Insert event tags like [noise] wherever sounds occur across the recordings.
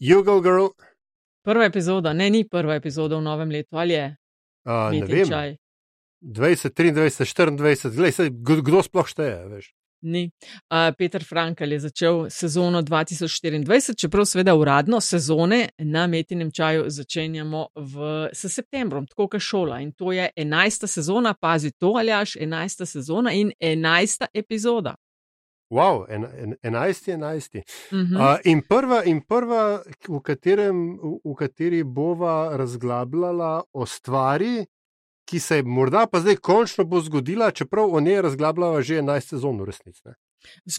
You go, girl. Prva epizoda, ne, ni prva epizoda v novem letu, ali je? Uh, ne vem. čaj. 20, 23, 24, glej, saj, kdo kdo sploh šteje, veš. Ni. Uh, Peter Frankl je začel sezono 2024, čeprav seveda uradno sezone na Metinem čaju začenjamo v, s septembrom, tako kot šola. In to je enajsta sezona, pazi to, ali aš, enajsta sezona in enajsta epizoda. Wow, en, en, 11, 11. Mhm. Uh, in prva, in prva v, katerem, v, v kateri bova razglabljala o stvari, ki se morda pa zdaj končno bo zgodila, čeprav o njej razglabljava že 11 sezon v resnici.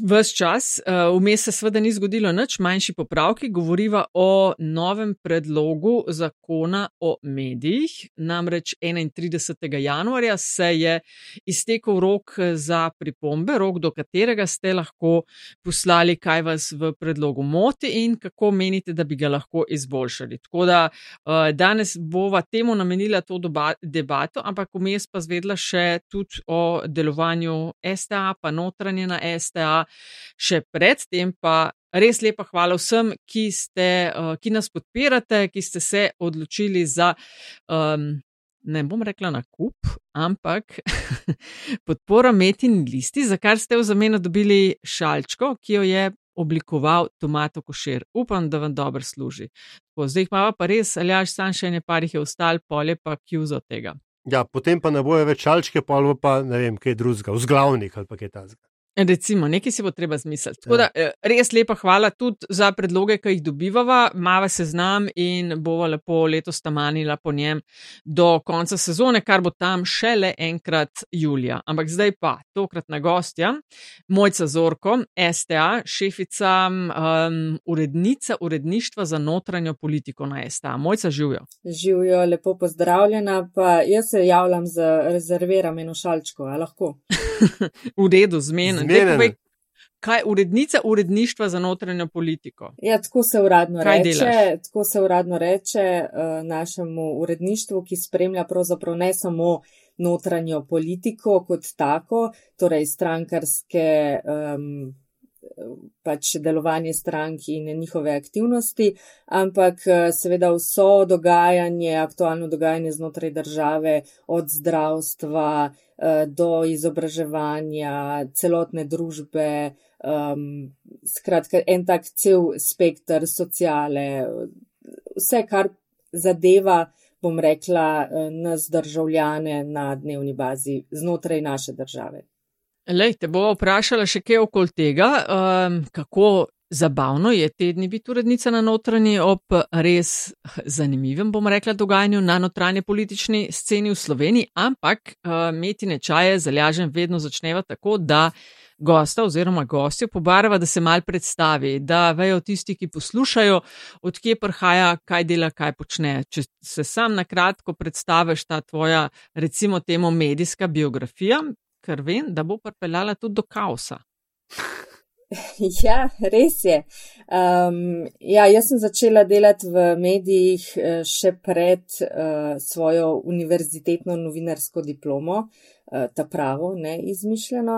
Ves čas, uh, vmes se seveda ni zgodilo nič, manjši popravki, govoriva o novem predlogu zakona o medijih. Namreč 31. januarja se je iztekel rok za pripombe, rok do katerega ste lahko poslali, kaj vas v predlogu moti in kako menite, da bi ga lahko izboljšali. Tako da uh, danes bova temu namenila to debato, ampak vmes pa zvedla še tudi o delovanju STA, pa notranje na STA. Še predtem pa res lepa hvala vsem, ki, ste, uh, ki nas podpirate, ki ste se odločili za. Um, Ne bom rekla na kup, ampak [laughs] podpora metini listi, za kar ste v zameno dobili šalčko, ki jo je oblikoval Tomato Košer. Upam, da vam dobro služi. Tako, zdaj jih imamo pa res, ali až sam še ne parih je ostal, polje pa kjuzo tega. Ja, potem pa ne bojo več čalčke, pa ali pa ne vem, kaj drugega, vzglavnik ali pa kaj takega. Recimo, nekaj si bo treba zmisliti. Tako da eh, res lepa hvala tudi za predloge, ki jih dobivava, mava seznam in bova lepo letos tamanila po njem do konca sezone, kar bo tam šele enkrat julija. Ampak zdaj pa, tokratna gostja, Mojca Zorko, STA, šefica, um, urednica uredništva za notranjo politiko na STA. Mojca živijo. Živijo, lepo pozdravljena, pa jaz se javljam za rezerviram eno šalčko, a lahko. [laughs] v redu, zmenen. Daj Zmenjeno. povej, Kaj urednica uredništva za notranjo politiko? Ja, tako se uradno Kaj reče, delaš? tako se uradno reče uh, našemu uredništvu, ki spremlja pravzaprav ne samo notranjo politiko kot tako, torej strankarske. Um, pač delovanje strank in njihove aktivnosti, ampak seveda vso dogajanje, aktualno dogajanje znotraj države, od zdravstva do izobraževanja, celotne družbe, um, skratka, en tak cel spektr sociale, vse, kar zadeva, bom rekla, nas državljane na dnevni bazi znotraj naše države. Lej, te bo vprašala še kaj okoli tega, um, kako zabavno je tedni biti urednica na notranji ob res zanimivem, bom rekla, dogajanju na notranji politični sceni v Sloveniji, ampak uh, metine čaje zalažen vedno začneva tako, da gosta oziroma gostjo pobarva, da se mal predstavi, da vejo tisti, ki poslušajo, odkje prihaja, kaj dela, kaj počne. Če se sam na kratko predstaviš ta tvoja, recimo temu, medijska biografija, ker vem, da bo pripeljala tudi do kaosa. [laughs] Ja, res je. Um, ja, jaz sem začela delati v medijih eh, še pred uh, svojo univerzitetno novinarsko diplomo, uh, ta pravo, ne izmišljeno.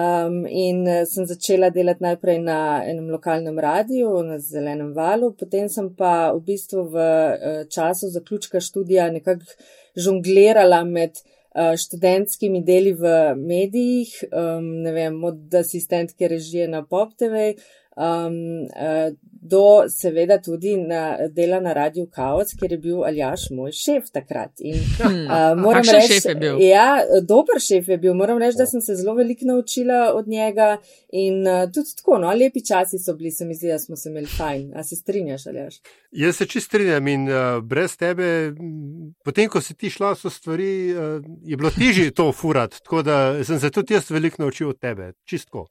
Um, in sem začela delati najprej na enem lokalnem radiju, na Zelenem valu, potem sem pa v bistvu v uh, času zaključka študija nekako žonglirala med uh, študentskimi deli v medijih, um, ne vem, od asistentke režije na Pop TV, um, do seveda tudi na, dela na Radiu Kaos, kjer je bil Aljaš moj šef takrat. In, Hmm. uh, moram reči, šef? Ja, dober šef je bil. Moram reči, da sem se zelo veliko naučila od njega in uh, tudi tako, no, lepi časi so bili, se mi zdi, da smo se imeli fajn. A se strinjaš, Aljaš? Jaz se čist strinjam in uh, brez tebe, potem ko si ti šla, so stvari, uh, je bilo težje to furati, tako da sem se tudi jaz veliko naučil od tebe, čistko.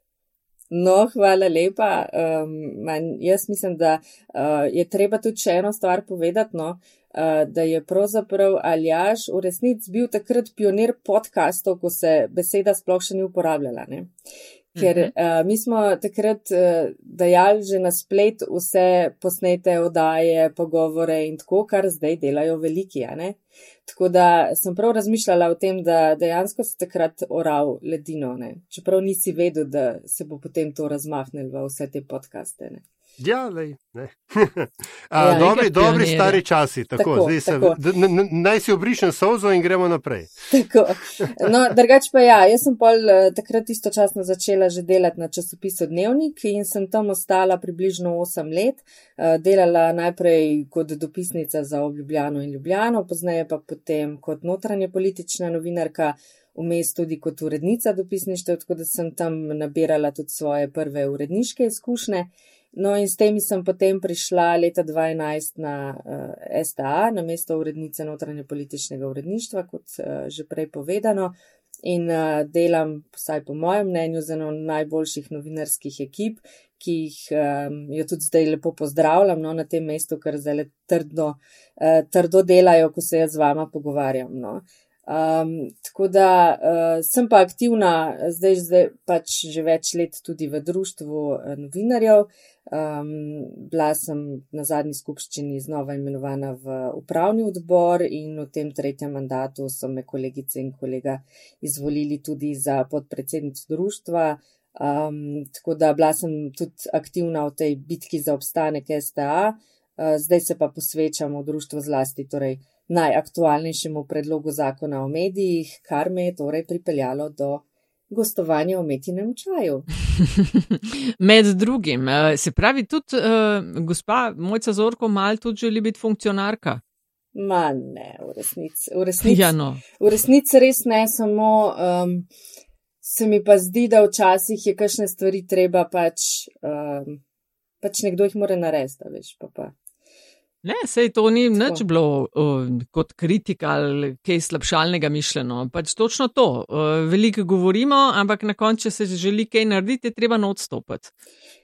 No, hvala lepa. Um, man, jaz mislim, da uh, je treba tudi še eno stvar povedati, no, uh, da je pravzaprav Aljaš v resnici bil takrat pionir podkastov, ko se beseda sploh še ni uporabljala. Ne? Ker Mhm. uh, mi smo takrat uh, dajali že na splet vse posnete oddaje, pogovore in tako, kar zdaj delajo veliki. Tako da sem prav razmišljala o tem, da dejansko si takrat oral ledino, ne? čeprav nisi vedel, da se bo potem to razmahnilo v vse te podkaste. Ne? Ja, lej, [laughs] A, ja, dobri, dobri stari časi, tako, tako, zdaj se, tako. Naj si obrišem sozo in gremo naprej. [laughs] No, drugač pa ja, jaz sem pol eh, takrat istočasno začela že delati na časopisu Dnevnik in sem tam ostala približno 8 let. Eh, delala najprej kot dopisnica za Ljubljano in Ljubljano, pozneje pa potem kot notranje politična novinarka. Vmes tudi kot urednica dopisništva, tako da sem tam nabirala tudi svoje prve uredniške izkušnje. No, in s temi sem potem prišla leta 2011 na uh, eh, STA, na mesto urednice notranje političnega uredništva, kot uh, že prej povedano, in uh, delam, vsaj po mojem mnenju, z eno najboljših novinarskih ekip, ki jih um, jo tudi zdaj lepo pozdravljam no, na tem mestu, ker zelo trdno, uh, trdo delajo, ko se jaz z vama pogovarjam. No. Um, tako da uh, sem pa aktivna zdaj, zdaj pač že več let tudi v društvu novinarjev. Um, bila sem na zadnji skupščini znova imenovana v upravni odbor in v tem tretjem mandatu so me kolegice in kolega izvolili tudi za podpredsednico društva. Um, tako da bila sem tudi aktivna v tej bitki za obstanek STA, uh, zdaj se pa posvečam v društvu zlasti torej najaktualnejšemu predlogu zakona o medijih, kar me je torej pripeljalo do gostovanje v metinem čaju. [laughs] Med drugim, eh, se pravi, tudi uh, gospa Mojca Zorko mal tudi želi biti funkcionarka. Ma ne, v resnici. V resnici, ja, no. v resnici res ne, samo um, se mi pa zdi, da včasih je kakšne stvari treba pač, um, pač nekdo jih mora narediti, veš pa pa. Ne, sej to ni nič bilo uh, kot kritika ali kaj slabšalnega mišljeno. Pač točno to. Uh, veliko govorimo, ampak na koncu, če se želi kaj narediti, je treba odstopiti,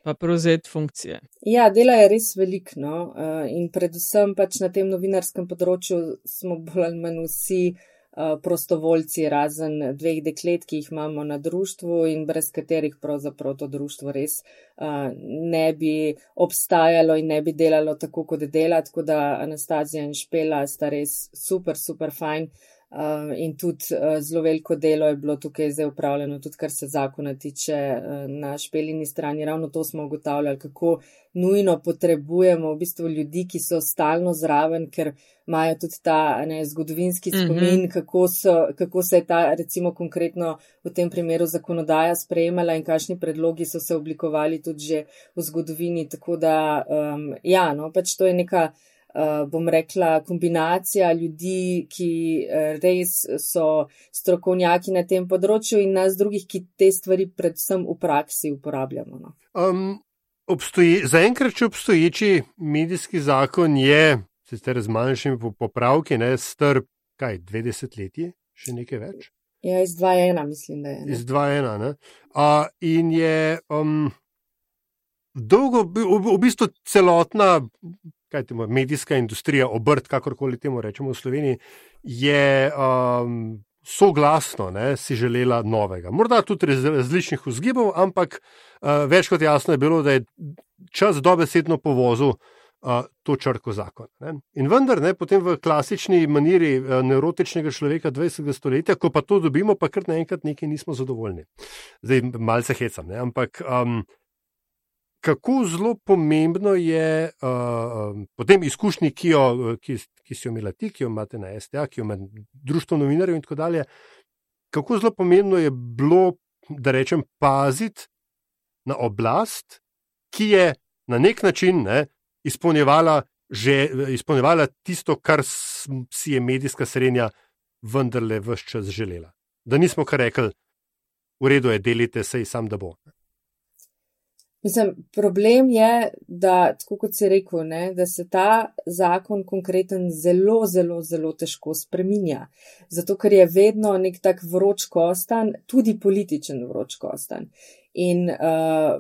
pa prevzeti funkcije. Ja, dela je res veliko. No? Uh, in predvsem pač na tem novinarskem področju smo bolj ali manj vsi. Eh, prostovoljci, razen dveh deklet, ki jih imamo na društvu in brez katerih pravzaprav to društvo res uh, ne bi obstajalo in ne bi delalo tako, kot dela. Tako da Anastazija in Špela sta res super, super fajn. Uh, in tudi uh, zelo veliko delo je bilo tukaj zdaj upravljeno, tudi kar se zakona tiče uh, na špeljini strani. Ravno to smo ugotavljali, kako nujno potrebujemo v bistvu ljudi, ki so stalno zraven, ker imajo tudi ta ne, zgodovinski mhm. spomin, mm -hmm. kako, so, kako se je ta recimo konkretno v tem primeru zakonodaja sprejemala in kakšni predlogi so se oblikovali tudi že v zgodovini. Tako da, um, ja, no, pač to je neka. Uh, bom rekla, kombinacija ljudi, ki uh, res so strokovnjaki na tem področju in nas drugih, ki te stvari predvsem v praksi uporabljamo. No. Um, obstoji, zaenkrat, če obstoječi medijski zakon je, sicer z manjšimi popravki, ne star, kaj, 20 let, še nekaj več? Ja, iz 2-1, mislim, da je. Ne? Iz 2-1. Uh, in je um, dolgo, v, v bistvu celotna. Temo, medijska industrija, obrt, kakorkoli temu rečemo v Sloveniji, je um, soglasno ne, si želela novega. Morda tudi različnih vzgibov, ampak uh, več kot jasno je bilo, da je čas dobesedno povozil uh, to črko zakona. Ne. In vendar, ne, potem v klasični maniri uh, neurotičnega človeka 20. stoletja, ko pa to dobimo, pa kar naenkrat nekaj nismo zadovoljni. Zdaj malce hecam, ne, ampak. Um, Kako zelo pomembno je uh, potem izkušnji, ki, jo, ki, ki si jo imela ti, ki jo imate na STA, ki jo ima društvo novinarjev in tako dalje. Kako zelo pomembno je bilo, da rečem, paziti na oblast, ki je na nek način ne, izpolnjevala, že, izpolnjevala tisto, kar si je medijska srednja vendarle vse čas želela. Da nismo kar rekli, v redu je, delite se in sam da bo. Mislim, problem je, da, tako kot si rekel, ne, da se ta zakon konkreten zelo, zelo, zelo težko spreminja. Zato, ker je vedno nek tak vroč kostan, tudi političen vroč kostan. In uh,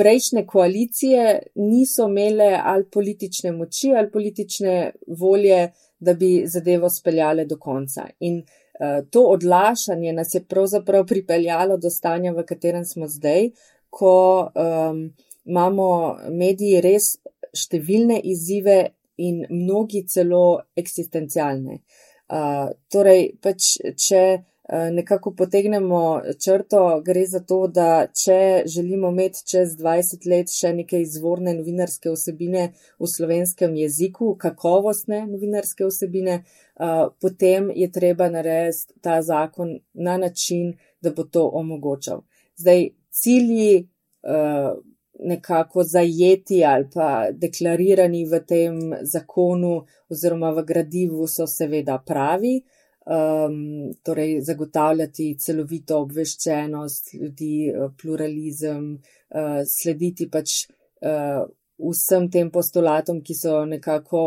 prejšnje koalicije niso imele ali politične moči ali politične volje, da bi zadevo speljale do konca. In uh, to odlašanje nas je pravzaprav pripeljalo do stanja, v katerem smo zdaj ko um, imamo mediji res številne izzive in mnogi celo eksistencialne. Uh, torej, pač, če Eh, nekako potegnemo črto, gre za to, da če želimo imeti čez 20 let še neke izvorne novinarske osebine v slovenskem jeziku, kakovostne novinarske osebine, eh, potem je treba narediti ta zakon na način, da bo to omogočal. Zdaj, cilji eh, nekako zajeti ali pa deklarirani v tem zakonu oziroma v gradivu so seveda pravi um, torej zagotavljati celovito obveščenost ljudi, uh, pluralizem, uh, slediti pač uh, vsem tem postulatom, ki so nekako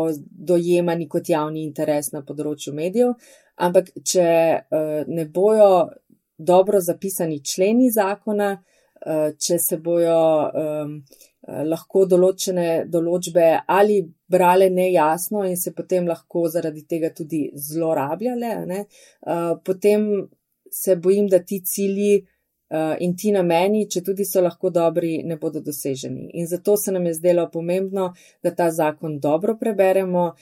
dojemani kot javni interes na področju medijev. Ampak, če uh, ne bojo dobro zapisani členi zakona, uh, če se bojo um, Eh, lahko določene določbe ali brale nejasno in se potem lahko zaradi tega tudi zlorabljale, ne? Eh, potem se bojim, da ti cilji eh, in ti nameni, če tudi so lahko dobri, ne bodo doseženi. In zato se nam je zdelo pomembno, da ta zakon dobro preberemo.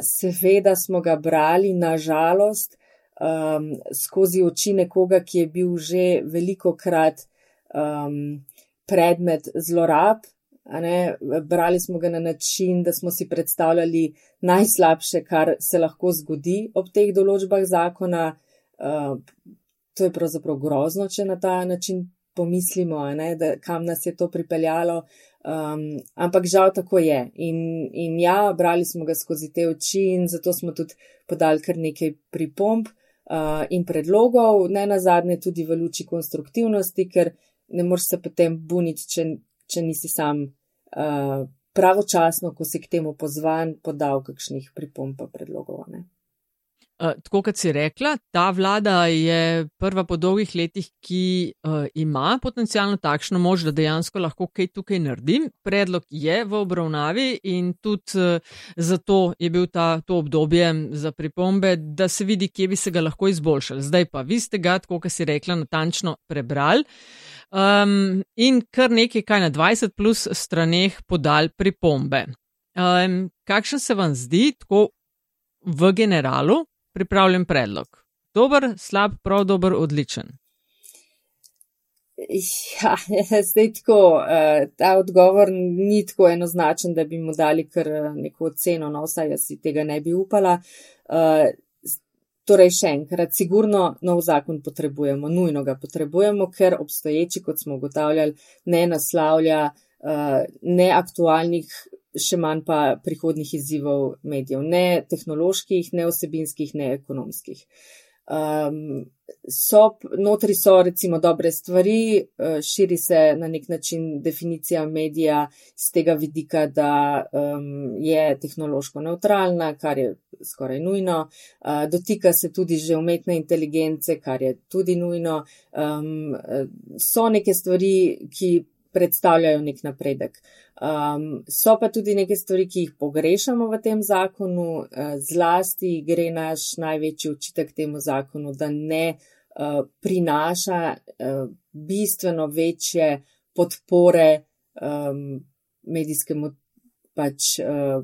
Seveda smo ga brali, nažalost, skozi oči nekoga, ki je bil že veliko krat um, predmet zlorab, Brali smo ga na način, da smo si predstavljali najslabše, kar se lahko zgodi ob teh določbah zakona. Uh, to je pravzaprav grozno, če na ta način pomislimo, da, kam nas je to pripeljalo. Um, ampak žal tako je. In, in ja, brali smo ga skozi te oči in zato smo tudi podali kar nekaj pripomb uh, in predlogov, ne na zadnje tudi v luči konstruktivnosti, ker ne moreš se potem buniti, če, če nisi sam Eh, pravočasno, ko si k temu pozvan, podal kakšnih pripomb pa predlogov. Ne? Uh, tako kot si rekla, ta vlada je prva po dolgih letih, ki uh, ima potencialno takšno moč, da dejansko lahko kaj tukaj naredi. Predlog je v obravnavi in tudi uh, zato je bil ta, to obdobje za pripombe, da se vidi, kje bi se ga lahko izboljšali. Zdaj pa vi ste ga, tako kot si rekla, natančno prebrali. Um, in kar nekaj, kaj na 20 plus straneh podal pripombe. Um, kakšen se vam zdi, tako v generalu, pripravljen predlog? Dober, slab, prav dober, odličen. Ja, [laughs] zdaj tako, uh, ta odgovor ni tako enoznačen, da bi mu dali kar uh, neko oceno, no vsaj jaz si tega ne bi upala. Uh, Torej, še enkrat, sigurno nov zakon potrebujemo, nujno ga potrebujemo, ker obstoječi, kot smo ugotavljali, ne naslavlja uh, ne aktualnih, še manj pa prihodnih izzivov medijev, ne tehnoloških, ne osebinskih, ne ekonomskih. Um, so, notri so recimo dobre stvari, uh, širi se na nek način definicija medija z tega vidika, da um, je tehnološko neutralna, kar je skoraj nujno. Uh, dotika se tudi že umetne inteligence, kar je tudi nujno. Um, so neke stvari, ki predstavljajo nek napredek. Um, so pa tudi neke stvari, ki jih pogrešamo v tem zakonu, uh, zlasti gre naš največji učitek temu zakonu, da ne uh, prinaša uh, bistveno večje podpore um, medijskemu pač uh,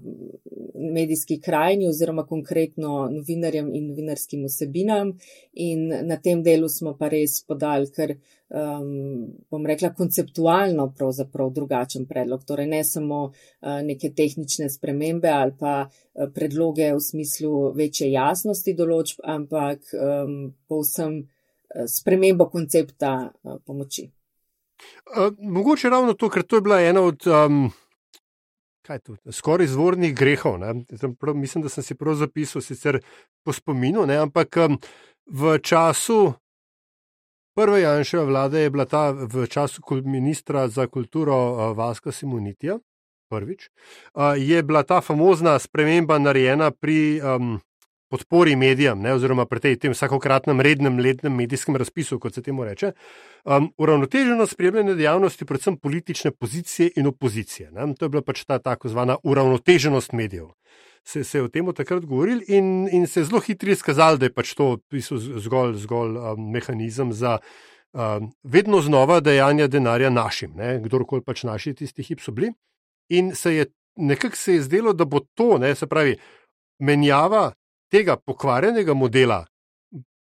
medijski krajini oziroma konkretno novinarjem in novinarskim osebinam. In na tem delu smo pa res podali, ker um, bom rekla, konceptualno pravzaprav drugačen predlog. Torej ne samo uh, neke tehnične spremembe ali pa uh, predloge v smislu večje jasnosti določb, ampak um, povsem uh, spremembo koncepta uh, pomoči. Uh, mogoče ravno to, ker to je bila ena od. Um kaj tu, skoraj izvornih grehov. Prav, mislim, da sem si prav zapisal, sicer po spominu, ne? ampak um, v času prve Janševe vlade je bila ta v času ministra za kulturo uh, Vaska Simonitija. Prvič, uh, je bila ta famozna sprememba narejena pri um, podpori medijem, ne, oziroma pri tej, tem vsakokratnem rednem letnem medijskem razpisu, kot se temu reče, um, uravnoteženo spremljanje dejavnosti, predvsem politične pozicije in opozicije. Ne. To je bila pač ta tako zvana uravnoteženost medijev. Se, se je o tem takrat govorili in, in se je zelo hitro izkazalo, da je pač to zgolj, zgolj um, mehanizem za um, vedno znova dejanje denarja našim, ne, kdorkoli pač naši tisti hip so bili. In se je nekako se je zdelo, da bo to, ne, se pravi, menjava tega pokvarjenega modela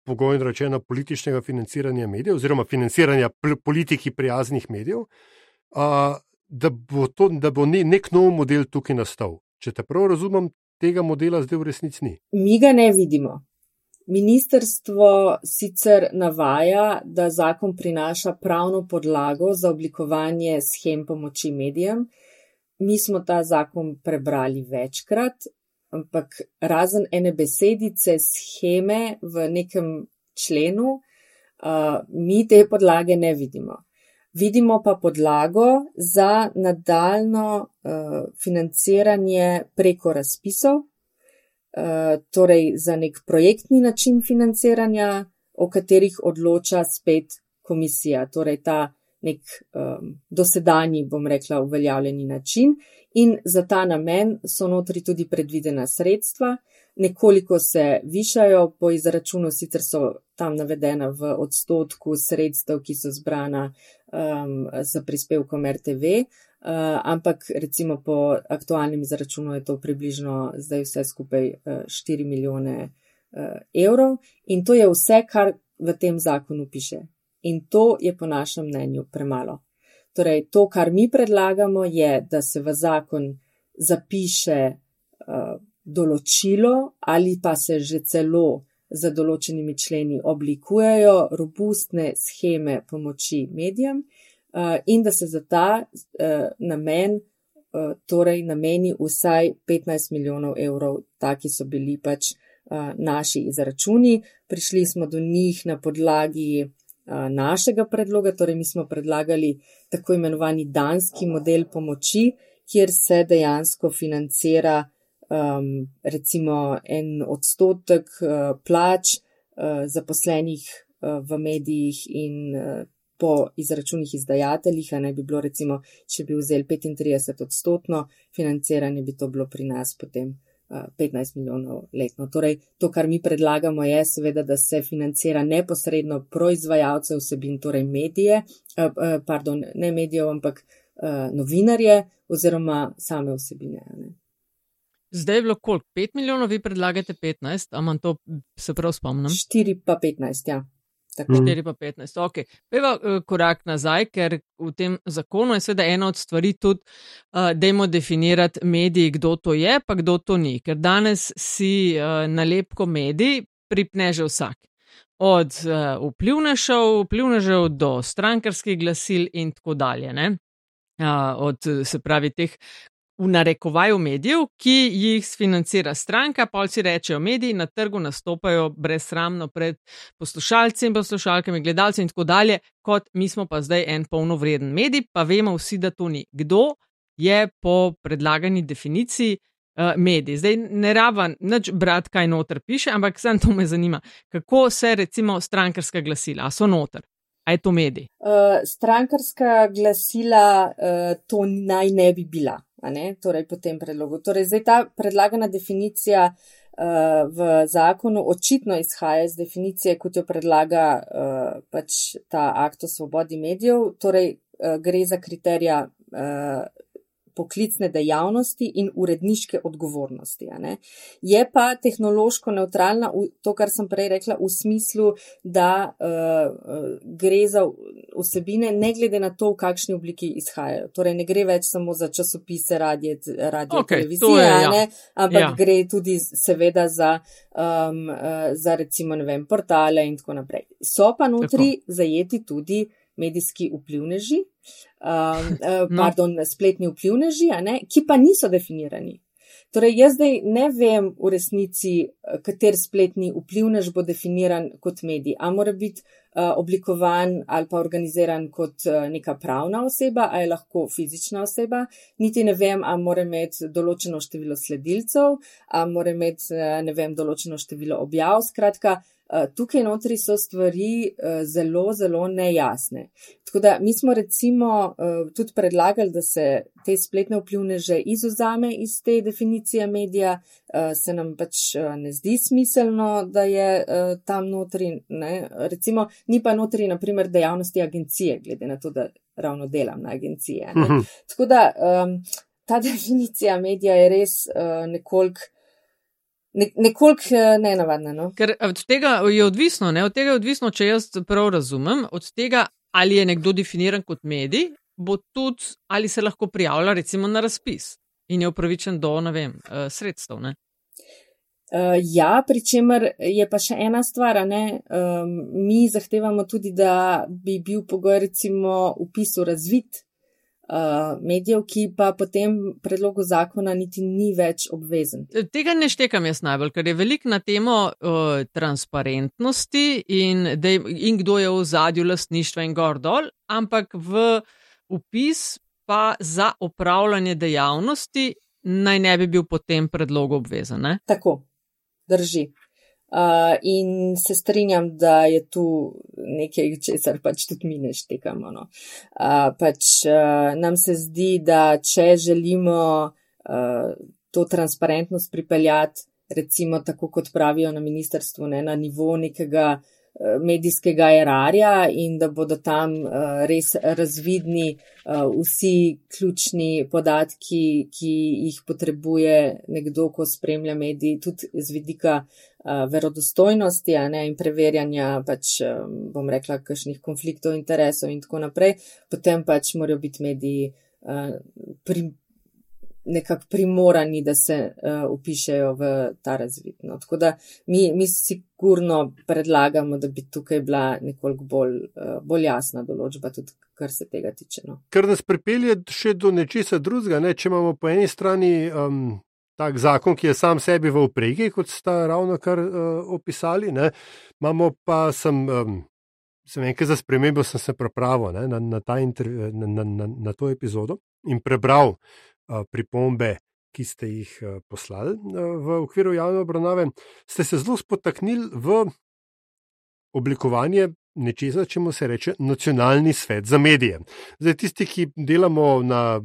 pogojno rečeno, političnega financiranja medijev, oziroma financiranja politiki prijaznih medijev, uh, da bo, to, da bo ne, nek nov model tukaj nastal. Če te prav razumem, tega modela zdaj v resnici ni. Mi ga ne vidimo. Ministrstvo sicer navaja, da zakon prinaša pravno podlago za oblikovanje schem pomoči medijem. Mi smo ta zakon prebrali večkrat, ampak razen ene besedice scheme v nekem členu, uh, mi te podlage ne vidimo. Vidimo pa podlago za nadaljno uh, financiranje preko razpisov, uh, torej za nek projektni način financiranja, o katerih odloča spet komisija, torej ta nek um, dosedanji, bom rekla, uveljavljeni način. In za ta namen so notri tudi predvidena sredstva, nekoliko se višajo po izračunu, sicer so tam navedena v odstotku sredstev, ki so zbrana um, za prispevkom RTV, uh, ampak recimo po aktualnem izračunu je to približno zdaj vse skupaj uh, 4 milijone uh, evrov in to je vse, kar v tem zakonu piše. In to je po našem mnenju premalo. Torej, to, kar mi predlagamo, je, da se v zakon zapiše uh, določilo ali pa se že celo za določenimi členi oblikujejo robustne scheme pomoči medijem uh, in da se za ta uh, namen uh, torej nameni vsaj 15 milijonov evrov, taki so bili pač uh, naši izračuni. Prišli smo do njih na podlagi uh, našega predloga, torej mi smo predlagali tako imenovani danski model pomoči, kjer se dejansko financira um, recimo en odstotek uh, plač uh, zaposlenih uh, v medijih in uh, po izračunih izdajateljih, a ne bi bilo recimo, če bi vzel 35 odstotno financiranje, bi to bilo pri nas potem. 15 milijonov letno. Torej, to, kar mi predlagamo, je seveda, da se financira neposredno proizvajalce vsebin, torej medije, pardon, ne medijev, ampak novinarje oziroma same vsebine. Ne. Zdaj je bilo koliko? 5 milijonov, vi predlagate 15, a manj to se prav spomnim? 4 pa 15, ja. 4 pa 15, ok. Peva korak nazaj, ker v tem zakonu je seveda ena od stvari tudi, uh, da jemo definirati mediji, kdo to je, pa kdo to ni. Ker danes si uh, nalepko medij pripne že vsak. Od uh, vplivnežev, vplivnežev do strankarskih glasil in tako dalje. Uh, od se pravi teh v narekovaju medijev, ki jih financira stranka, pa si rečejo, mediji na trgu nastopajo brezsramno pred poslušalci in poslušalkami, gledalci in tako dalje, kot mi smo pa zdaj en polnovreden medij, pa vemo vsi, da to ni. Kdo je po predlagani definiciji uh, medij? Zdaj ne raven nič brati, kaj noter piše, ampak sem to me zanima, kako se recimo strankarska glasila, so noter. A je to medij? Uh, strankarska glasila, uh, to naj ne bi bila torej po tem predlogu. Torej, zdaj ta predlagana definicija uh, v zakonu očitno izhaja iz definicije, kot jo predlaga uh, pač ta akt o svobodi medijev, torej uh, gre za kriterija. Uh, poklicne dejavnosti in uredniške odgovornosti. Je pa tehnološko neutralna, to, kar sem prej rekla, v smislu, da uh, gre za vsebine, ne glede na to, v kakšni obliki izhajajo. Torej, ne gre več samo za časopise, radio, radio okay, televizije, je, ja. ampak ja. gre tudi seveda za, um, uh, za recimo, ne vem, portale in tako naprej. So pa notri tako. zajeti tudi medijski vplivneži, um, uh, [laughs] no. pardon, spletni vplivneži, ki pa niso definirani. Torej, jaz zdaj ne vem v resnici, kater spletni vplivnež bo definiran kot medij. A mora biti uh, oblikovan ali pa organiziran kot uh, neka pravna oseba, a je lahko fizična oseba. Niti ne vem, a mora imeti določeno število sledilcev, a mora imeti, uh, ne vem, določeno število objav. Skratka, uh, Eh, tukaj notri so stvari eh, zelo, zelo nejasne. Tako da mi smo recimo eh, tudi predlagali, da se te spletne vplivneže izuzame iz te definicije medija, se nam pač ne zdi smiselno, da je tam notri, ne? recimo ni pa notri naprimer dejavnosti agencije, glede na to, da ravno delam na agencije. Mhm. Tako da ta [laughs] definicija medija je res nekoliko ne, nekoliko uh, nenavadno. No? Ker od tega je odvisno, ne? od tega je odvisno, če jaz prav razumem, od tega, ali je nekdo definiran kot medij, bo tudi, ali se lahko prijavlja recimo na razpis in je upravičen do, ne vem, uh, sredstev. Ne? Uh, ja, pri čemer je pa še ena stvar. Um, mi zahtevamo tudi, da bi bil pogoj, recimo, upisu razvit uh, medijev, ki pa po tem predlogu zakona niti ni več obvezen. Tega ne štekam jaz najbolj, ker je veliko na temo uh, transparentnosti in, dej, in kdo je v zadju lastništva in gor dol, ampak v upis pa za upravljanje dejavnosti naj ne bi bil po tem predlogu obvezen. Ne? Tako drži. Uh, in se strinjam, da je tu nekaj, česar pač tudi mi ne štekamo. No. Uh, pač uh, nam se zdi, da če želimo uh, to transparentnost pripeljati, recimo tako kot pravijo na ministrstvu, ne, na nivo nekega uh, medijskega erarja in da bodo tam uh, res razvidni uh, vsi ključni podatki, ki jih potrebuje nekdo, ko spremlja mediji, tudi z vidika uh, verodostojnosti ne, in preverjanja, pač, bom rekla, kakšnih konfliktov interesov in tako naprej, potem pač morajo biti mediji pri, nekako primorani, da se uh, upišejo v ta razvid. No. Tako da mi, mi sigurno predlagamo, da bi tukaj bila nekoliko bolj, uh, bolj jasna določba, tudi kar se tega tiče. No. Ker nas pripelje še do nečesa drugega, ne? če imamo po eni strani. Um... Tak zakon, ki je sam sebi v upregi, kot ste ravno kar uh, opisali, ne? imamo pa sem, um, sem enkrat za spremembo, se pripravil na, na, na, na, na, na to epizodo in prebral pripombe, ki ste jih poslali v okviru javne obravnave, ste se zelo spotaknili v oblikovanje nečesa, čemu se reče nacionalni svet za medije. Zdaj, tisti, ki delamo na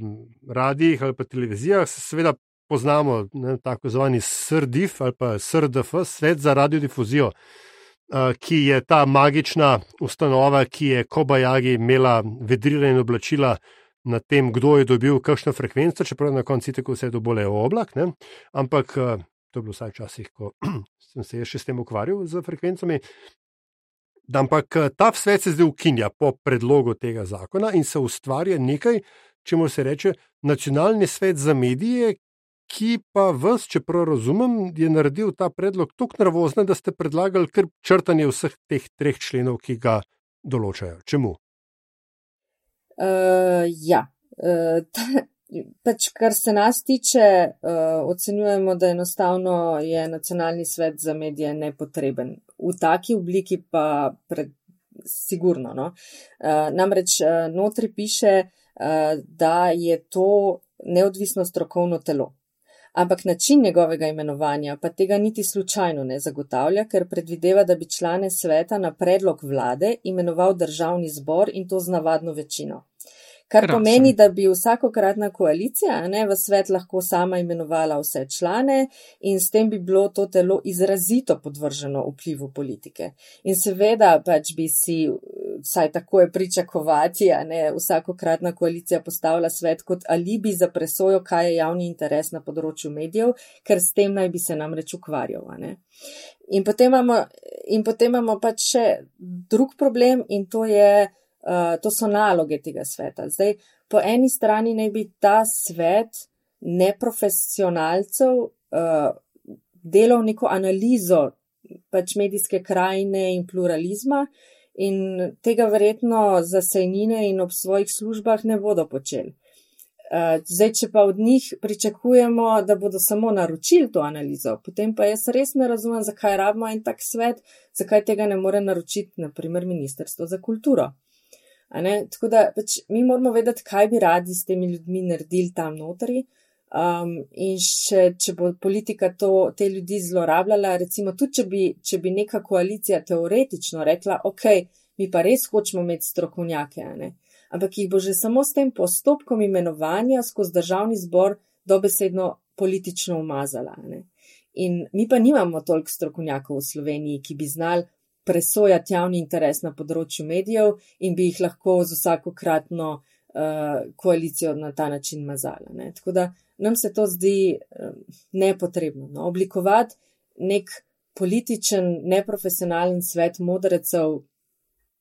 radijih ali pa televizijah, se seveda poznamo ne, tako zvani SRDIF ali pa SRDF, svet za radiodifuzijo. Ki je ta magična ustanova, ki je Kobajagi imela vedrila in oblačila na tem, kdo je dobil kakšno frekvenco, čeprav na koncu tako vse to bole oblak. Ne? Ampak eh, to je bilo vsaj včasih, ko [clears throat] sem se še s tem ukvarjal z frekvencami. Ampak eh, ta svet se zdaj ukinja po predlogu tega zakona in se ustvarja nekaj, čemu se reče nacionalni svet za medije. Ki pa vas, če prav razumem, je naredil ta predlog tako nervozen, da ste predlagali kar črtanje vseh teh treh členov, ki ga določajo. Čemu? Uh, ja, uh, ta, pač kar se nas tiče, uh, ocenjujemo, da enostavno je nacionalni svet za medije nepotreben. V taki obliki pa pred, sigurno. No? Uh, namreč uh, notri piše, uh, da je to neodvisno strokovno telo. Ampak način njegovega imenovanja pa tega niti slučajno ne zagotavlja, ker predvideva, da bi člane sveta na predlog vlade imenoval državni zbor in to z navadno večino. Kar Krasno. pomeni, da bi vsakokratna koalicija ne, v svet lahko sama imenovala vse člane in s tem bi bilo to telo izrazito podvrženo vplivu politike. In seveda pač bi si, vsaj tako je pričakovati, ne, vsakokratna koalicija postavila svet kot alibi za presojo, kaj je javni interes na področju medijev, ker s tem naj bi se namreč ukvarjal. In potem imamo, in potem imamo pač še drug problem in to je. Uh, to so naloge tega sveta. Zdaj, po eni strani naj bi ta svet neprofesionalcev uh, delal neko analizo pač medijske krajine in pluralizma in tega verjetno za sejnine in ob svojih službah ne bodo počeli. Uh, zdaj, če pa od njih pričakujemo, da bodo samo naročili to analizo, potem pa jaz res ne razumem, zakaj rabimo en tak svet, zakaj tega ne more naročiti, naprimer, Ministrstvo za kulturo. Tako da pač mi moramo vedeti, kaj bi radi s temi ljudmi naredili tam notri. Um, in če, če bo politika to, te ljudi zlorabljala, recimo tudi, če bi, če bi neka koalicija teoretično rekla, ok, mi pa res hočemo imeti strokovnjake, ampak jih bo že samo s tem postopkom imenovanja skozi državni zbor dobesedno politično umazala. In mi pa nimamo toliko strokovnjakov v Sloveniji, ki bi znali presojati javni interes na področju medijev in bi jih lahko z vsakokratno uh, koalicijo na ta način mazala. Ne. Tako da nam se to zdi uh, nepotrebno. No. Oblikovati nek političen, neprofesionalen svet modrecev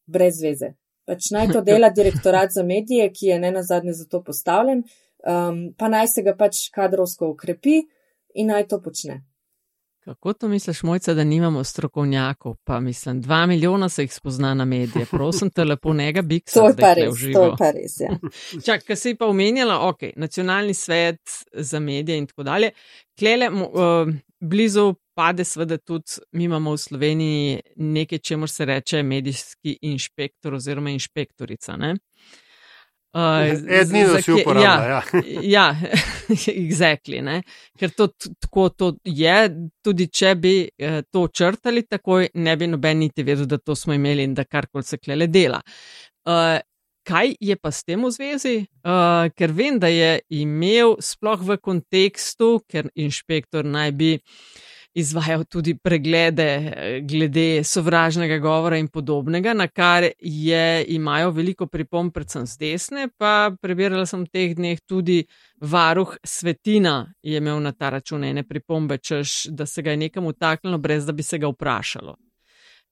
brez veze. Pač naj to dela [laughs] direktorat za medije, ki je ne nazadnje za to postavljen, um, pa naj se ga pač kadrovsko ukrepi in naj to počne. Kako to misliš, mojca, da nimamo strokovnjakov? Pa mislim, dva milijona se jih spozna na medije. Prosim te lepo, nega bi se lahko res, to je pa res. Ja. [laughs] Čak, kar si pa omenjala, ok, nacionalni svet za medije in tako dalje. Klele, uh, blizu pade seveda tudi, mi imamo v Sloveniji nekaj, čemu se reče medijski inšpektor oziroma inšpektorica. Ne? Edini, da si uporablja. Ja, ja. [laughs] ja [laughs] exactly. Ne? Ker to tako to je, tudi če bi eh, to črtali takoj, ne bi noben niti vedel, da to smo imeli in da karkoli se klele dela. Uh, kaj je pa s tem v zvezi? Uh, ker vem, da je imel sploh v kontekstu, ker inšpektor naj bi izvajal tudi preglede eh, glede sovražnega govora in podobnega, na kar je, imajo veliko pripomb, predvsem z desne. Pa prebirala sem v teh dneh tudi varuh Svetina je imel na ta račun ene pripombe, češ, da se ga je nekam utaknilo, brez da bi se ga vprašalo.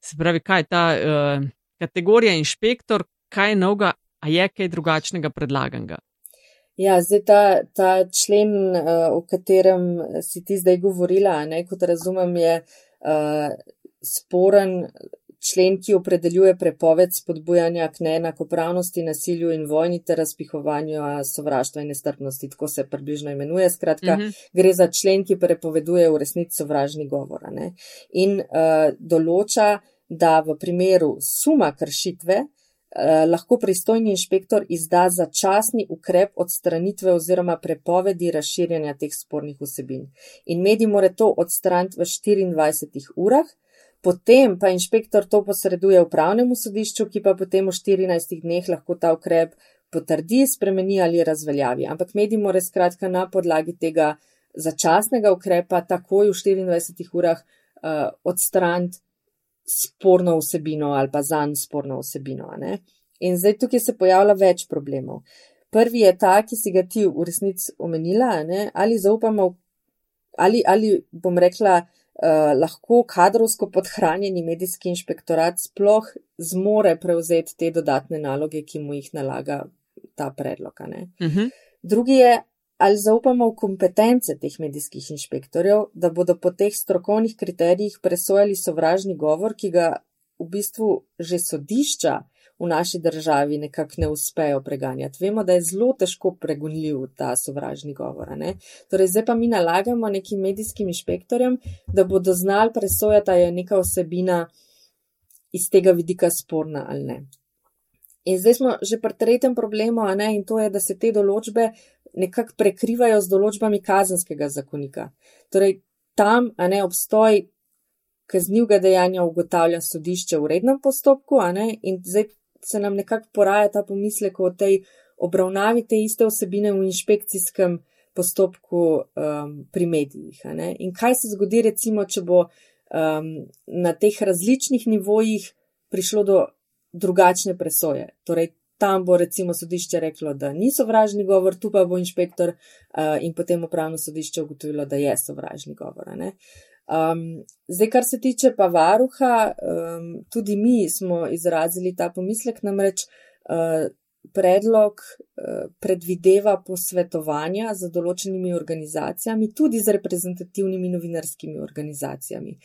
Se pravi, kaj je ta uh, kategorija inšpektor, kaj je novega, a je kaj drugačnega predlaganega? Ja, zdaj ta, ta člen, uh, o katerem si ti zdaj govorila, ne, kot razumem, je uh, sporen člen, ki opredeljuje prepoved spodbujanja k neenakopravnosti, nasilju in vojni ter razpihovanju sovraštva in nestrpnosti. Tako se približno imenuje. Skratka, uh mhm. -huh. gre za člen, ki prepoveduje v resnici sovražni govor. In uh, določa, da v primeru suma kršitve, Eh, lahko pristojni inšpektor izda začasni ukrep odstranitve oziroma prepovedi razširjanja teh spornih vsebin. In medij more to odstraniti v 24 urah, potem pa inšpektor to posreduje upravnemu sodišču, ki pa potem v 14 dneh lahko ta ukrep potrdi, spremeni ali razveljavi. Ampak medij more skratka na podlagi tega začasnega ukrepa takoj v 24 urah uh, odstraniti sporno vsebino ali pa zanj sporno vsebino. In zdaj tukaj se pojavlja več problemov. Prvi je ta, ki si ga ti v resnici omenila, ne? ali zaupamo, ali, ali bom rekla, uh, lahko kadrovsko podhranjeni medijski inšpektorat sploh zmore prevzeti te dodatne naloge, ki mu jih nalaga ta predlog. Uh mhm. -huh. Drugi je, ali zaupamo v kompetence teh medijskih inšpektorjev, da bodo po teh strokovnih kriterijih presojali sovražni govor, ki ga v bistvu že sodišča v naši državi nekako ne uspejo preganjati. Vemo, da je zelo težko pregonljiv ta sovražni govor. Ne? Torej, zdaj pa mi nalagamo nekim medijskim inšpektorjem, da bodo znali presojati, da je neka osebina iz tega vidika sporna ali ne. In zdaj smo že pri tretjem problemu, in to je, da se te določbe nekako prekrivajo z določbami kazenskega zakonika. Torej, tam, a ne obstoj kaznivega dejanja ugotavlja sodišče v rednem postopku, a ne, in zdaj se nam nekako poraja ta pomislek o tej obravnavi te iste osebine v inšpekcijskem postopku um, pri medijih. In kaj se zgodi, recimo, če bo um, na teh različnih nivojih prišlo do drugačne presoje. Torej, tam bo recimo sodišče reklo, da ni sovražni govor, tu pa bo inšpektor uh, in potem upravno sodišče ugotovilo, da je sovražni govor. Um, zdaj, kar se tiče pa varuha, um, tudi mi smo izrazili ta pomislek, namreč uh, predlog uh, predvideva posvetovanja z določenimi organizacijami, tudi z reprezentativnimi novinarskimi organizacijami.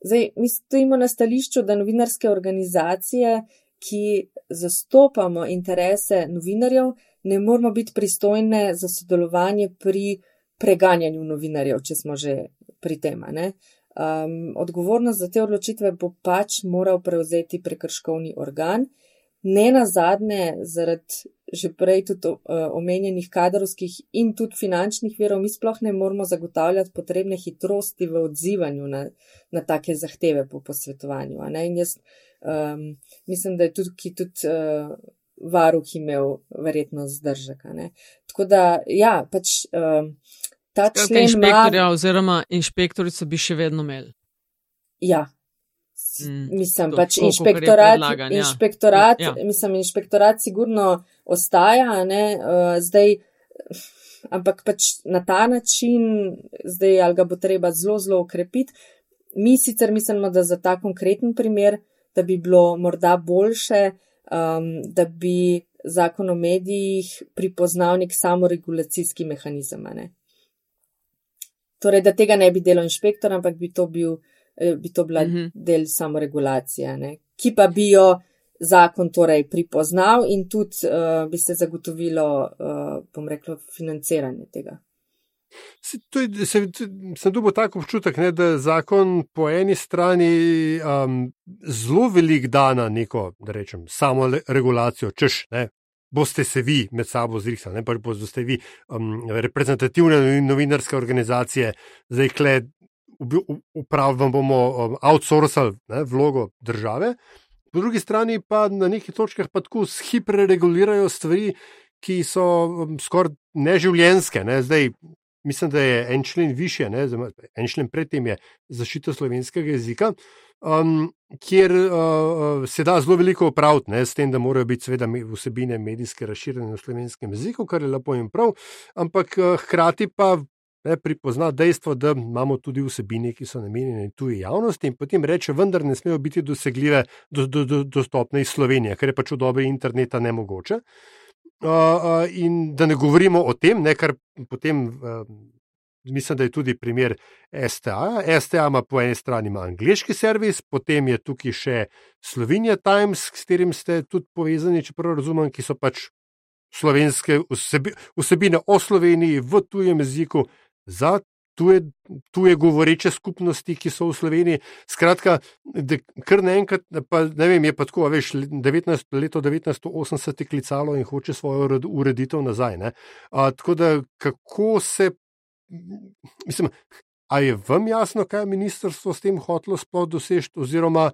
Zdaj, mi stojimo na stališču, da novinarske organizacije ki zastopamo interese novinarjev, ne moramo biti pristojne za sodelovanje pri preganjanju novinarjev, če smo že pri tem. Um, odgovornost za te odločitve bo pač moral prevzeti prekrškovni organ, ne na zadnje, zaradi že prej tudi uh, omenjenih kadrovskih in tudi finančnih virov, mi sploh ne moramo zagotavljati potrebne hitrosti v odzivanju na, na take zahteve po posvetovanju. In jaz um, mislim, da je tudi, tudi uh, varuh imel verjetno zdržek. Tako da, ja, pač um, ta člen. Inšpektorja ma... oziroma inšpektorico bi še vedno imeli. Ja. Mm, mislim, to, pač inšpektorat, ja. inšpektorat, ja, ja. mislim, inšpektorat sigurno ostaja, ne, uh, zdaj ampak pač na ta način, zdaj ali ga bo treba zelo, zelo ukrepiti. Mi sicer mislimo, da za ta konkreten primer, da bi bilo morda boljše, um, da bi zakon o medijih pripoznal nek samoregulacijski mehanizem. Ne? Torej, da tega ne bi delal inšpektor, ampak bi to, bil, bi to bila mm -hmm. del samoregulacije, ne? ki pa bi jo zakon torej pripoznal in tudi uh, bi se zagotovilo, uh, bom rekla, financiranje tega. Se, je, se, sem dobil tako občutek, ne, da zakon po eni strani um, zelo velik da na neko, da rečem, samo regulacijo, češ, ne, boste se vi med sabo zrihtali, ne pa boste vi um, reprezentativne novinarske organizacije, zdaj kle, upravljam bomo um, outsourcali ne, vlogo države. Po drugi strani pa na nekih točkah pa tako hiperregulirajo stvari, ki so um, skoraj neživljenske. Ne. Zdaj, mislim, da je en člen više, ne, en člen predtem je zaščita slovenskega jezika um, kjer uh, se da zelo veliko opraviti, s tem, da morajo biti seveda vsebine medijske razširjene v slovenskem jeziku, kar je lepo in prav, ampak uh, hkrati pa. Ne, pripozna dejstvo, da imamo tudi vsebine, ki so namenjene tuji javnosti, in potem reče, vendar ne smejo biti dosegljive, do, do, do, dostopne iz Slovenije, ker je pač v dobi interneta ne mogoče. Uh, uh, in da ne govorimo o tem, ne, kar potem uh, mislim, da je tudi primer STA. STA ima po eni strani angliški servis, potem je tukaj še Slovenija Times, s katerim ste tudi povezani, če prav razumem, ki so pač slovenske vsebine o Sloveniji v tujem jeziku za. Tuje, tuje govoreče skupnosti, ki so v Sloveniji. Skratka, kar naenkrat, pa ne vem, je pa tako, veš, 19, leto 1980 je klicalo in hoče svojo ureditev nazaj. A, tako da, kako se mislim, a je vam jasno, kaj je ministrstvo s tem hotlo sploh doseči, oziroma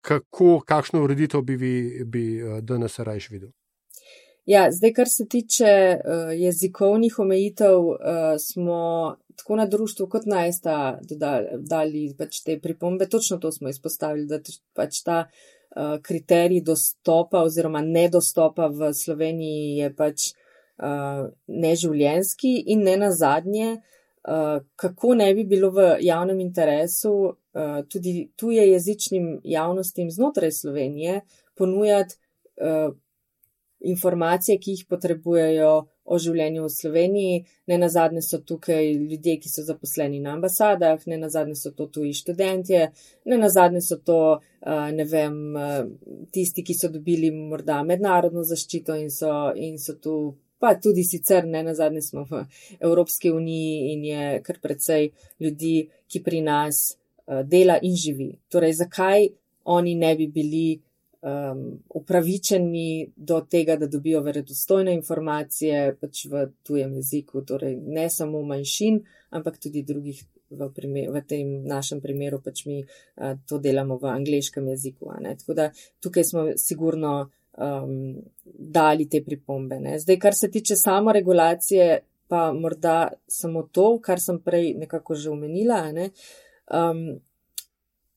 kako, kakšno ureditev bi vi bi, uh, danes rajš videl? Ja, zdaj, kar se tiče uh, jezikovnih omejitev, uh, smo tako na društvu kot na ESTA dali pač te pripombe. Točno to smo izpostavili, da pač ta uh, kriterij dostopa oziroma nedostopa v Sloveniji je pač uh, neživljenski in ne nazadnje, uh, kako ne bi bilo v javnem interesu uh, tudi tuje jezičnim javnostim znotraj Slovenije ponujati uh, informacije, ki jih potrebujejo o življenju v Sloveniji. Ne na zadnje so tukaj ljudje, ki so zaposleni na ambasadah, ne na zadnje so to tuji študentje, ne na zadnje so to, ne vem, tisti, ki so dobili morda mednarodno zaščito in so, in so tu pa tudi sicer ne na zadnje smo v Evropski uniji in je kar precej ljudi, ki pri nas dela in živi. Torej, zakaj oni ne bi bili um, upravičeni do tega, da dobijo verodostojne informacije pač v tujem jeziku, torej ne samo manjšin, ampak tudi drugih. V, primer, v tem našem primeru pač mi uh, to delamo v angliškem jeziku. Tako da tukaj smo sigurno um, dali te pripombe. Ne. Zdaj, kar se tiče samo regulacije, pa morda samo to, kar sem prej nekako že omenila. Ne. Um,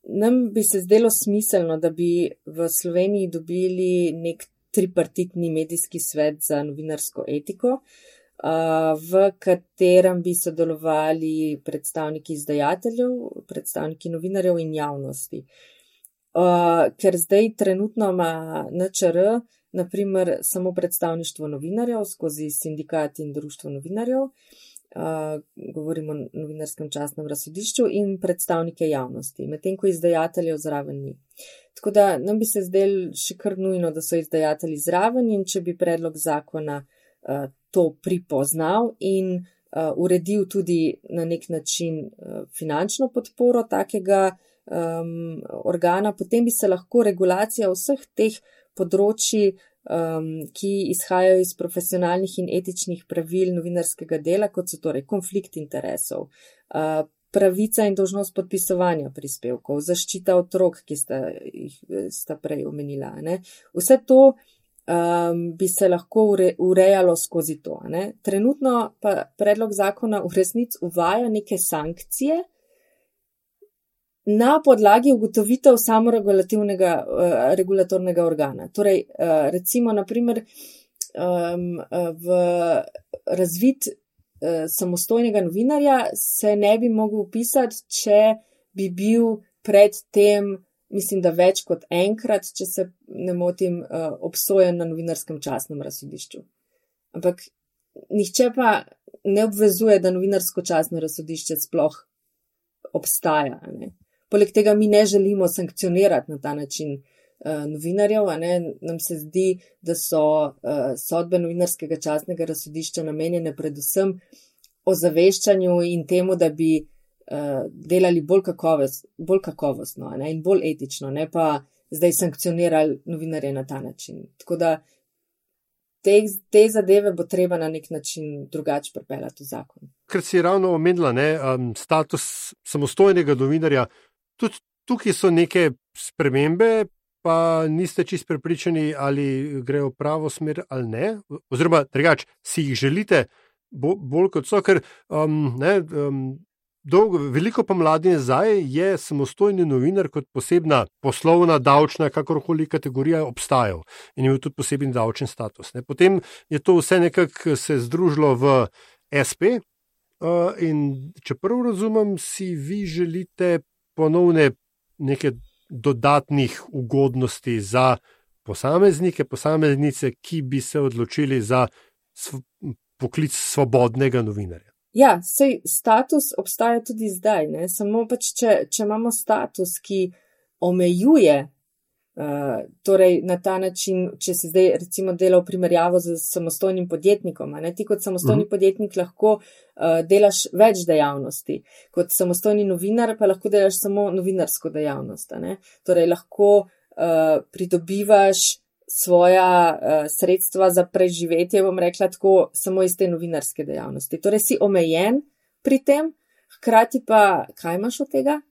nam bi se zdelo smiselno, da bi v Sloveniji dobili nek tripartitni medijski svet za novinarsko etiko. V katerem bi sodelovali predstavniki izdajateljev, predstavniki novinarjev in javnosti. Ker zdaj trenutno ima NČR, naprimer, samo predstavništvo novinarjev skozi sindikat in društvo novinarjev, govorimo o novinarskem časnem razsodišču in predstavnike javnosti, medtem ko izdajateljev zraven ni. Tako da nam bi se zdel še kar nujno, da so izdajatelji zraven in če bi predlog zakona uh, to pripoznal in uh, uredil tudi na nek način finančno podporo takega, um, organa, potem bi se lahko regulacija vseh teh področji, um, ki izhajajo iz profesionalnih in etičnih pravil novinarskega dela, kot so torej konflikt interesov, uh, pravica in dožnost podpisovanja prispevkov, zaščita otrok, ki sta jih sta prej omenila. Ne? Vse to um, bi se lahko ure, urejalo skozi to. Ne? Trenutno pa predlog zakona v resnici uvaja neke sankcije, na podlagi ugotovitev samoregulativnega uh, regulatornega organa. Torej, uh, recimo, naprimer, um, v razvid uh, samostojnega novinarja se ne bi mogel upisati, če bi bil predtem, mislim, da več kot enkrat, če se ne motim, uh, obsojen na novinarskem časnem razsodišču. Ampak nihče pa ne obvezuje, da novinarsko časno razsodišče sploh obstaja. Ne. Poleg tega mi ne želimo sankcionirati na ta način uh, novinarjev. Nam se zdi, da so uh, sodbe novinarskega časnega razsodišča namenjene predvsem ozaveščanju in temu, da bi uh, delali bolj, kakovost, bolj kakovostno ne, in bolj etično, ne pa zdaj sankcionirali novinarje na ta način. Tako da te, te zadeve bo treba na nek način drugače pripeljati v zakon. Ker si ravno omenila um, status samostojnega novinarja, tudi tukaj so neke spremembe. Pa niste čist prepričani, ali grejo v pravo smer ali ne, oziroma drugače, si jih želite, bo, bolj kot so, ker um, ne, um, dolgo, veliko pa mladi nazaj je samostojni novinar kot posebna poslovna, davčna, kakorkoli kategorija obstajal in imel tudi poseben davčni status. Ne. Potem je to vse nekako se združilo v SP. Uh, in če prav razumem, si vi želite ponovne neke dodatnih ugodnosti za posameznike, posameznice, ki bi se odločili za sv poklic svobodnega novinarja. Ja, sej status obstaja tudi zdaj, ne? samo pač, če, če imamo status, ki omejuje, uh, torej na ta način, če se zdaj recimo dela v primerjavo z samostojnim podjetnikom, ne? ti kot samostojni uh mhm. -huh. podjetnik lahko uh, delaš več dejavnosti, kot samostojni novinar pa lahko delaš samo novinarsko dejavnost. Torej lahko uh, pridobivaš svoja uh, sredstva za preživetje, bom rekla tako, samo iz te novinarske dejavnosti. Torej si omejen pri tem, hkrati pa, kaj imaš od tega?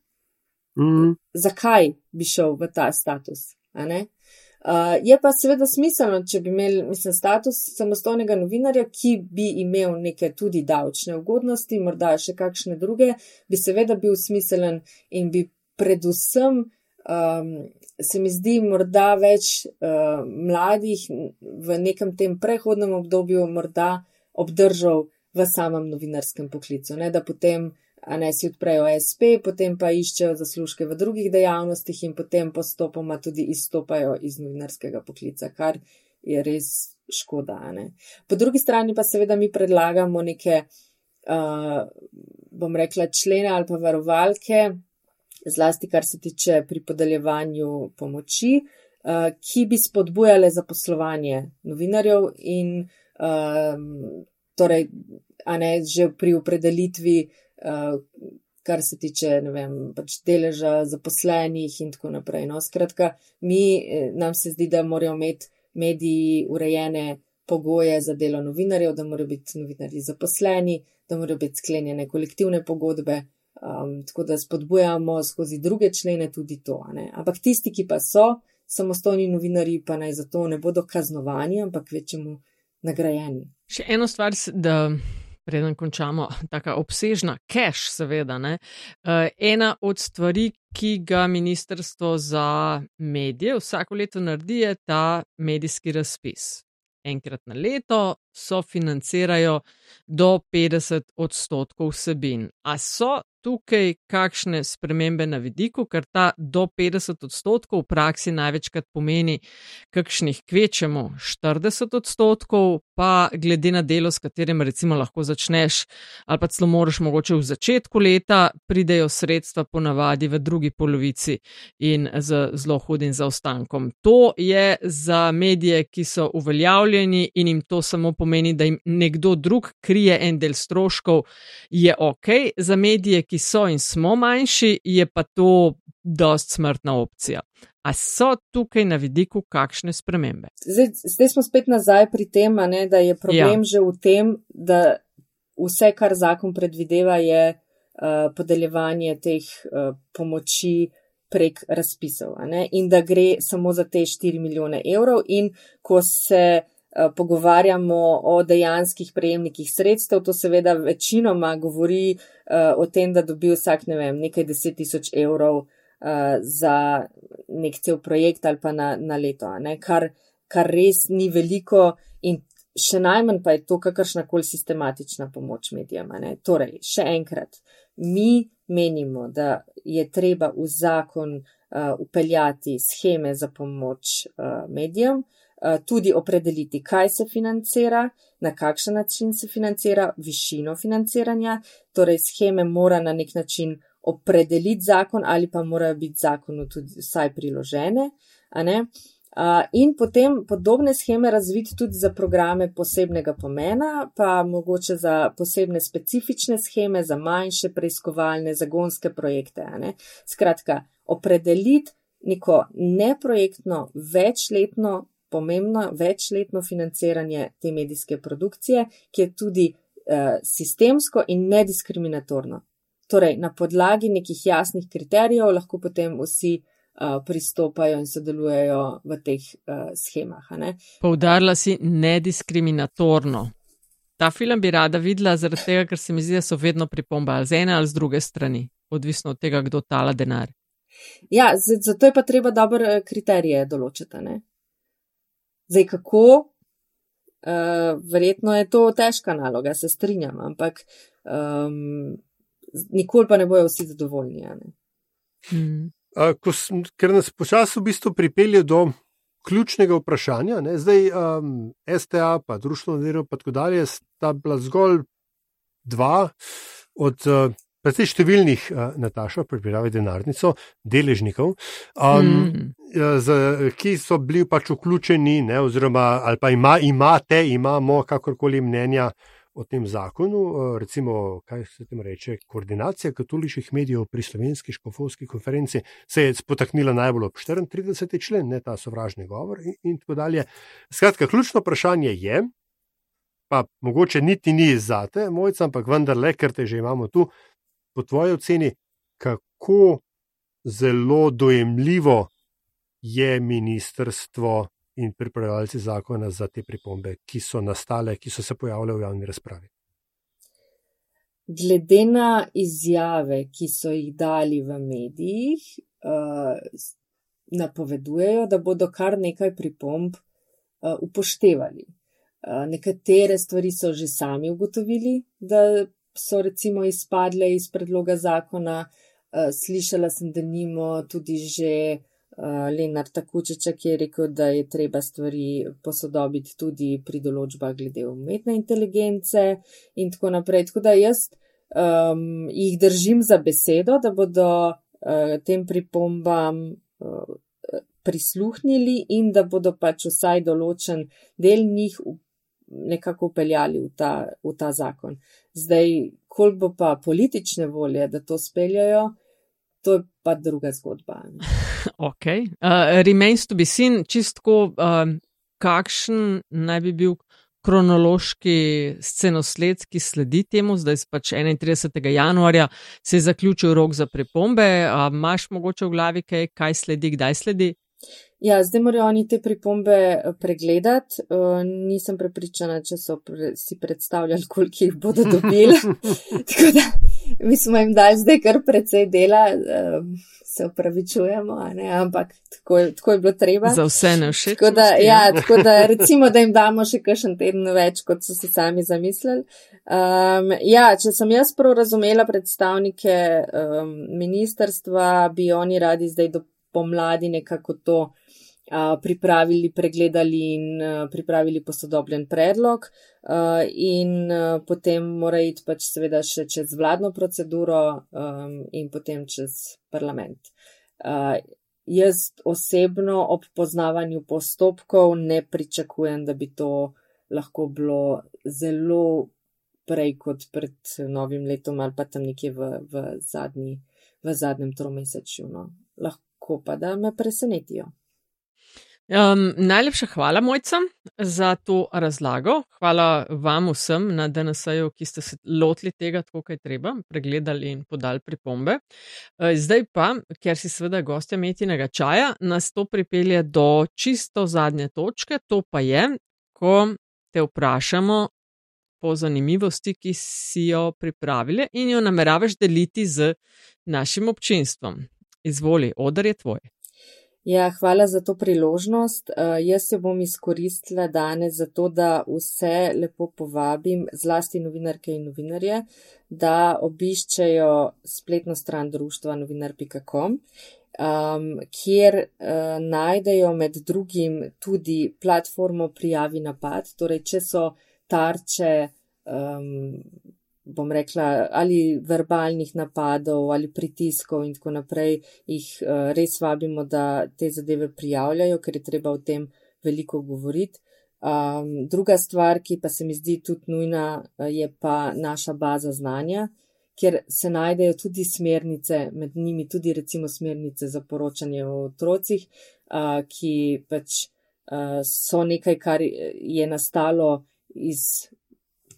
Mm. Zakaj bi šel v ta status? Uh, je pa seveda smiselno, če bi imeli, mislim, status samostojnega novinarja, ki bi imel neke tudi davčne ugodnosti, morda še kakšne druge, bi seveda bil smiselen in bi predvsem um, se mi zdi morda več uh, mladih v nekem tem prehodnem obdobju morda obdržal v samem novinarskem poklicu, ne, da potem ne si odprejo SP, potem pa iščejo zaslužke v drugih dejavnostih in potem postopoma tudi izstopajo iz novinarskega poklica, kar je res škoda. Po drugi strani pa seveda mi predlagamo neke, uh, bom rekla, člene ali pa varovalke, zlasti kar se tiče pri podeljevanju pomoči, uh, ki bi spodbujale zaposlovanje novinarjev in um, torej, a ne že pri opredelitvi, uh, kar se tiče, ne vem, pač deleža zaposlenih in tako naprej. No, skratka, mi, eh, nam se zdi, da morajo imeti mediji urejene pogoje za delo novinarjev, da morajo biti novinarji zaposleni, da morajo biti sklenjene kolektivne pogodbe, Um, tako da spodbujamo skozi druge člene tudi to. Ampak tisti, ki pa so samostojni novinari, pa naj zato ne bodo kaznovani, ampak večjemu nagrajeni. Še eno stvar, da preden končamo, [laughs] tako obsežna, cache, seveda. Ne? Uh, ena od stvari, ki ga Ministrstvo za medije vsako leto naredi, je ta medijski razpis. Enkrat na leto so financirajo do 50 odstotkov vsebin. A so tukaj kakšne spremembe na vidiku, ker ta do 50 odstotkov v praksi največkrat pomeni kakšnih kvečemo 40 odstotkov, pa glede na delo, s katerim recimo lahko začneš, ali pa celo moraš mogoče v začetku leta, pridejo sredstva ponavadi v drugi polovici in z zelo hudim zaostankom. To je za medije, ki so uveljavljeni in jim to samo pomeni, da jim nekdo drug krije en del stroškov, je ok. Za medije, ki so in smo manjši, je pa to dost smrtna opcija. A so tukaj na vidiku kakšne spremembe? Zdaj, zdaj smo spet nazaj pri tem, ne, da je problem ja. že v tem, da vse, kar zakon predvideva, je uh, podeljevanje teh uh, pomoči prek razpisov in da gre samo za te 4 milijone evrov. In ko se pogovarjamo o dejanskih prejemnikih sredstev, to seveda večinoma govori uh, o tem, da dobi vsak ne vem, nekaj deset tisoč evrov. Uh, za nek cel projekt ali pa na, na leto, kar, kar res ni veliko, in še najmanj pa je to kakršna koli sistematična pomoč medijem. Torej, še enkrat, mi menimo, da je treba v zakon uh, upeljati scheme za pomoč uh, medijem, uh, tudi opredeliti, kaj se financira, na kakšen način se financira, višino financiranja, torej scheme mora na nek način opredeliti zakon ali pa morajo biti zakonu tudi vsaj priložene. In potem podobne scheme razviti tudi za programe posebnega pomena, pa mogoče za posebne specifične scheme, za manjše preiskovalne, zagonske projekte. Skratka, opredeliti neko neprojektno, večletno, pomembno, večletno financiranje te medijske produkcije, ki je tudi uh, sistemsko in nediskriminatorno. Torej, na podlagi nekih jasnih kriterijev lahko potem vsi uh, pristopajo in sodelujejo v teh uh, schemah. Poudarila si nediskriminatorno. Ta film bi rada videla, zaradi tega, ker se mi zdi, da so vedno pripombe ali z ene ali z druge strani, odvisno od tega, kdo tala denar. Ja, zato je pa treba dobre kriterije določiti. Ne? Zdaj, kako? Uh, verjetno je to težka naloga, se strinjam, ampak um, nikoli pa ne bojo vsi zadovoljni. Hmm ko, ker nas počasi v bistvu pripelje do ključnega vprašanja. Ne? Zdaj, um, STA, pa Društvo Nero, pa tako dalje, sta bila zgolj dva od uh, precej številnih, uh, Nataša, pripravi denarnico, deležnikov, um, mm. z, ki so bili pač vključeni, ne, oziroma ali pa ima, imate, imamo kakorkoli mnenja o tem zakonu, eh, recimo, kaj se tem reče, koordinacija katoliških medijev pri slovenski škofovski konferenci, se je spotaknila najbolj ob 34. člen, ne ta sovražni govor in, in tako dalje. Skratka, ključno vprašanje je, pa mogoče niti ni zate, mojca, ampak vendarle, ker te že imamo tu, po tvoji oceni, kako zelo dojemljivo je ministrstvo in pripravljalci zakona za te pripombe, ki so nastale, ki so se pojavile v javni razpravi. Glede na izjave, ki so jih dali v medijih, uh, napovedujejo, da bodo kar nekaj pripomb uh, upoštevali. Uh, nekatere stvari so že sami ugotovili, da so recimo izpadle iz predloga zakona. Uh, slišala sem, da nimo tudi že uh, uh, Lenar Takučiča, ki je rekel, da je treba stvari posodobiti tudi pri določbah glede umetne inteligence in tako naprej. Tako da jaz um, jih držim za besedo, da bodo uh, tem pripombam uh, prisluhnili in da bodo pač vsaj določen del njih nekako upeljali v ta, v ta zakon. Zdaj, koliko bo pa politične volje, da to speljajo, to je pa druga zgodba. [laughs] ok. Uh, remains to be seen, čistko, uh, kakšen naj bi bil kronološki scenosled, ki sledi temu, zdaj pač 31. januarja se je zaključil rok za pripombe. Uh, Maš mogoče v glavi, kaj, kaj sledi, kdaj sledi? Ja, zdaj morajo oni te pripombe pregledati. Uh, nisem prepričana, če so pre, si predstavljali, koliko jih bodo [laughs] dobili. Tako da mi smo jim dali zdaj kar precej dela, um, se upravičujemo, ampak tako, tako je bilo treba. Za vse ne všeč. Tako da, ja, tako da recimo, da jim damo še kakšen teden več, kot so si sami zamislili. Um, ja, če sem jaz prav razumela predstavnike um, ministerstva, bi oni radi zdaj do pomladi nekako to pripravili, pregledali in pripravili posodobljen predlog, in potem mora iti pač seveda še čez vladno proceduro in potem čez parlament. Jaz osebno ob poznavanju postopkov ne pričakujem, da bi to lahko bilo zelo prej kot pred novim letom ali pa tam nekje v, v, zadnji, v zadnjem tromesečju. No. Lahko pa da me presenetijo. Um, najlepša hvala, mojca, za to razlago. Hvala vam vsem na DNS-ju, ki ste se lotili tega, tako kaj treba, pregledali in podali pripombe. Uh, zdaj pa, ker si seveda gostja metinega čaja, nas to pripelje do čisto zadnje točke, to pa je, ko te vprašamo po zanimivosti, ki si jo pripravili in jo nameravaš deliti z našim občinstvom. Izvoli, odar je tvoj. Ja, hvala za to priložnost. Uh, jaz jo bom izkoristila danes zato, da vse lepo povabim, zlasti novinarke in novinarje, da obiščejo spletno stran društva novinar.com, um, kjer uh, najdejo med drugim tudi platformo prijavi napad, torej če so tarče um, bom rekla, ali verbalnih napadov ali pritiskov in tako naprej, jih uh, res vabimo, da te zadeve prijavljajo, ker je treba o tem veliko govoriti. Um, druga stvar, ki pa se mi zdi tudi nujna, eh, je pa naša baza znanja, kjer se najdejo tudi smernice, med njimi tudi recimo smernice za poročanje o otrocih, uh, ki pač uh, so nekaj, kar je nastalo iz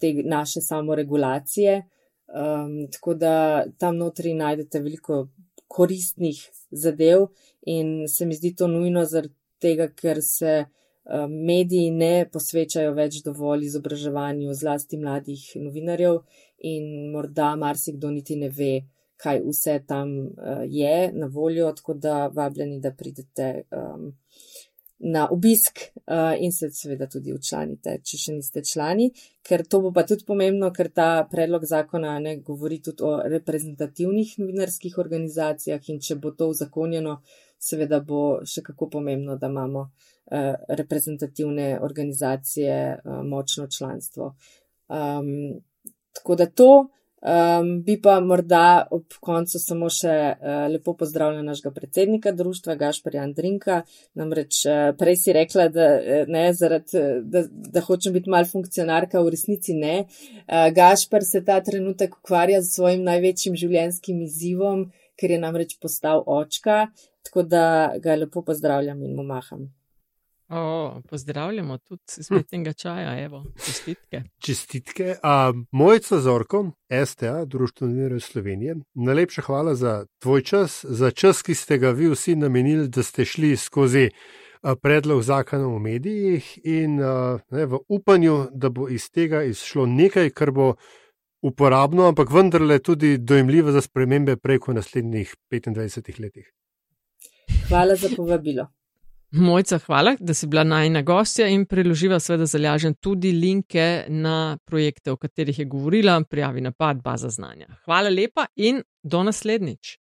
te naše samoregulacije. Um, tako da tam notri najdete veliko koristnih zadev in se mi zdi to nujno zaradi tega, ker se um, mediji ne posvečajo več dovolj izobraževanju zlasti mladih novinarjev in morda marsikdo niti ne ve, kaj vse tam uh, je na voljo, tako da vabljeni, da pridete. Um, na obisk uh, in se seveda tudi učlanite, če še niste člani, ker to bo pa tudi pomembno, ker ta predlog zakona ne govori tudi o reprezentativnih novinarskih organizacijah in če bo to uzakonjeno, seveda bo še kako pomembno, da imamo uh, reprezentativne organizacije, uh, močno članstvo. Um, tako da to. Um, bi pa morda ob koncu samo še uh, lepo pozdravila našega predsednika društva, Gašparja Andrinka. Namreč uh, prej si rekla, da, ne, zaradi, da, da hočem biti mal funkcionarka, v resnici ne. Uh, Gašpar se ta trenutek ukvarja z svojim največjim življenjskim izzivom, ker je namreč postal očka, tako da ga lepo pozdravljam in mu maham. O, pozdravljamo tudi iz [laughs] petnega čaja, evo, čestitke. Čestitke. A, Mojca Zorko, STA, Društvo novinarjev Slovenije, najlepša hvala za tvoj čas, za čas, ki ste ga vi vsi namenili, da ste šli skozi predlog zakona o medijih in a, ne, v upanju, da bo iz tega izšlo nekaj, kar bo uporabno, ampak vendarle tudi dojemljivo za spremembe preko naslednjih 25 letih. Hvala za povabilo. Mojca, hvala, da si bila najna gostja in preloživa seveda zalažen tudi linke na projekte, o katerih je govorila, prijavi napad, baza znanja. Hvala lepa in do naslednjič.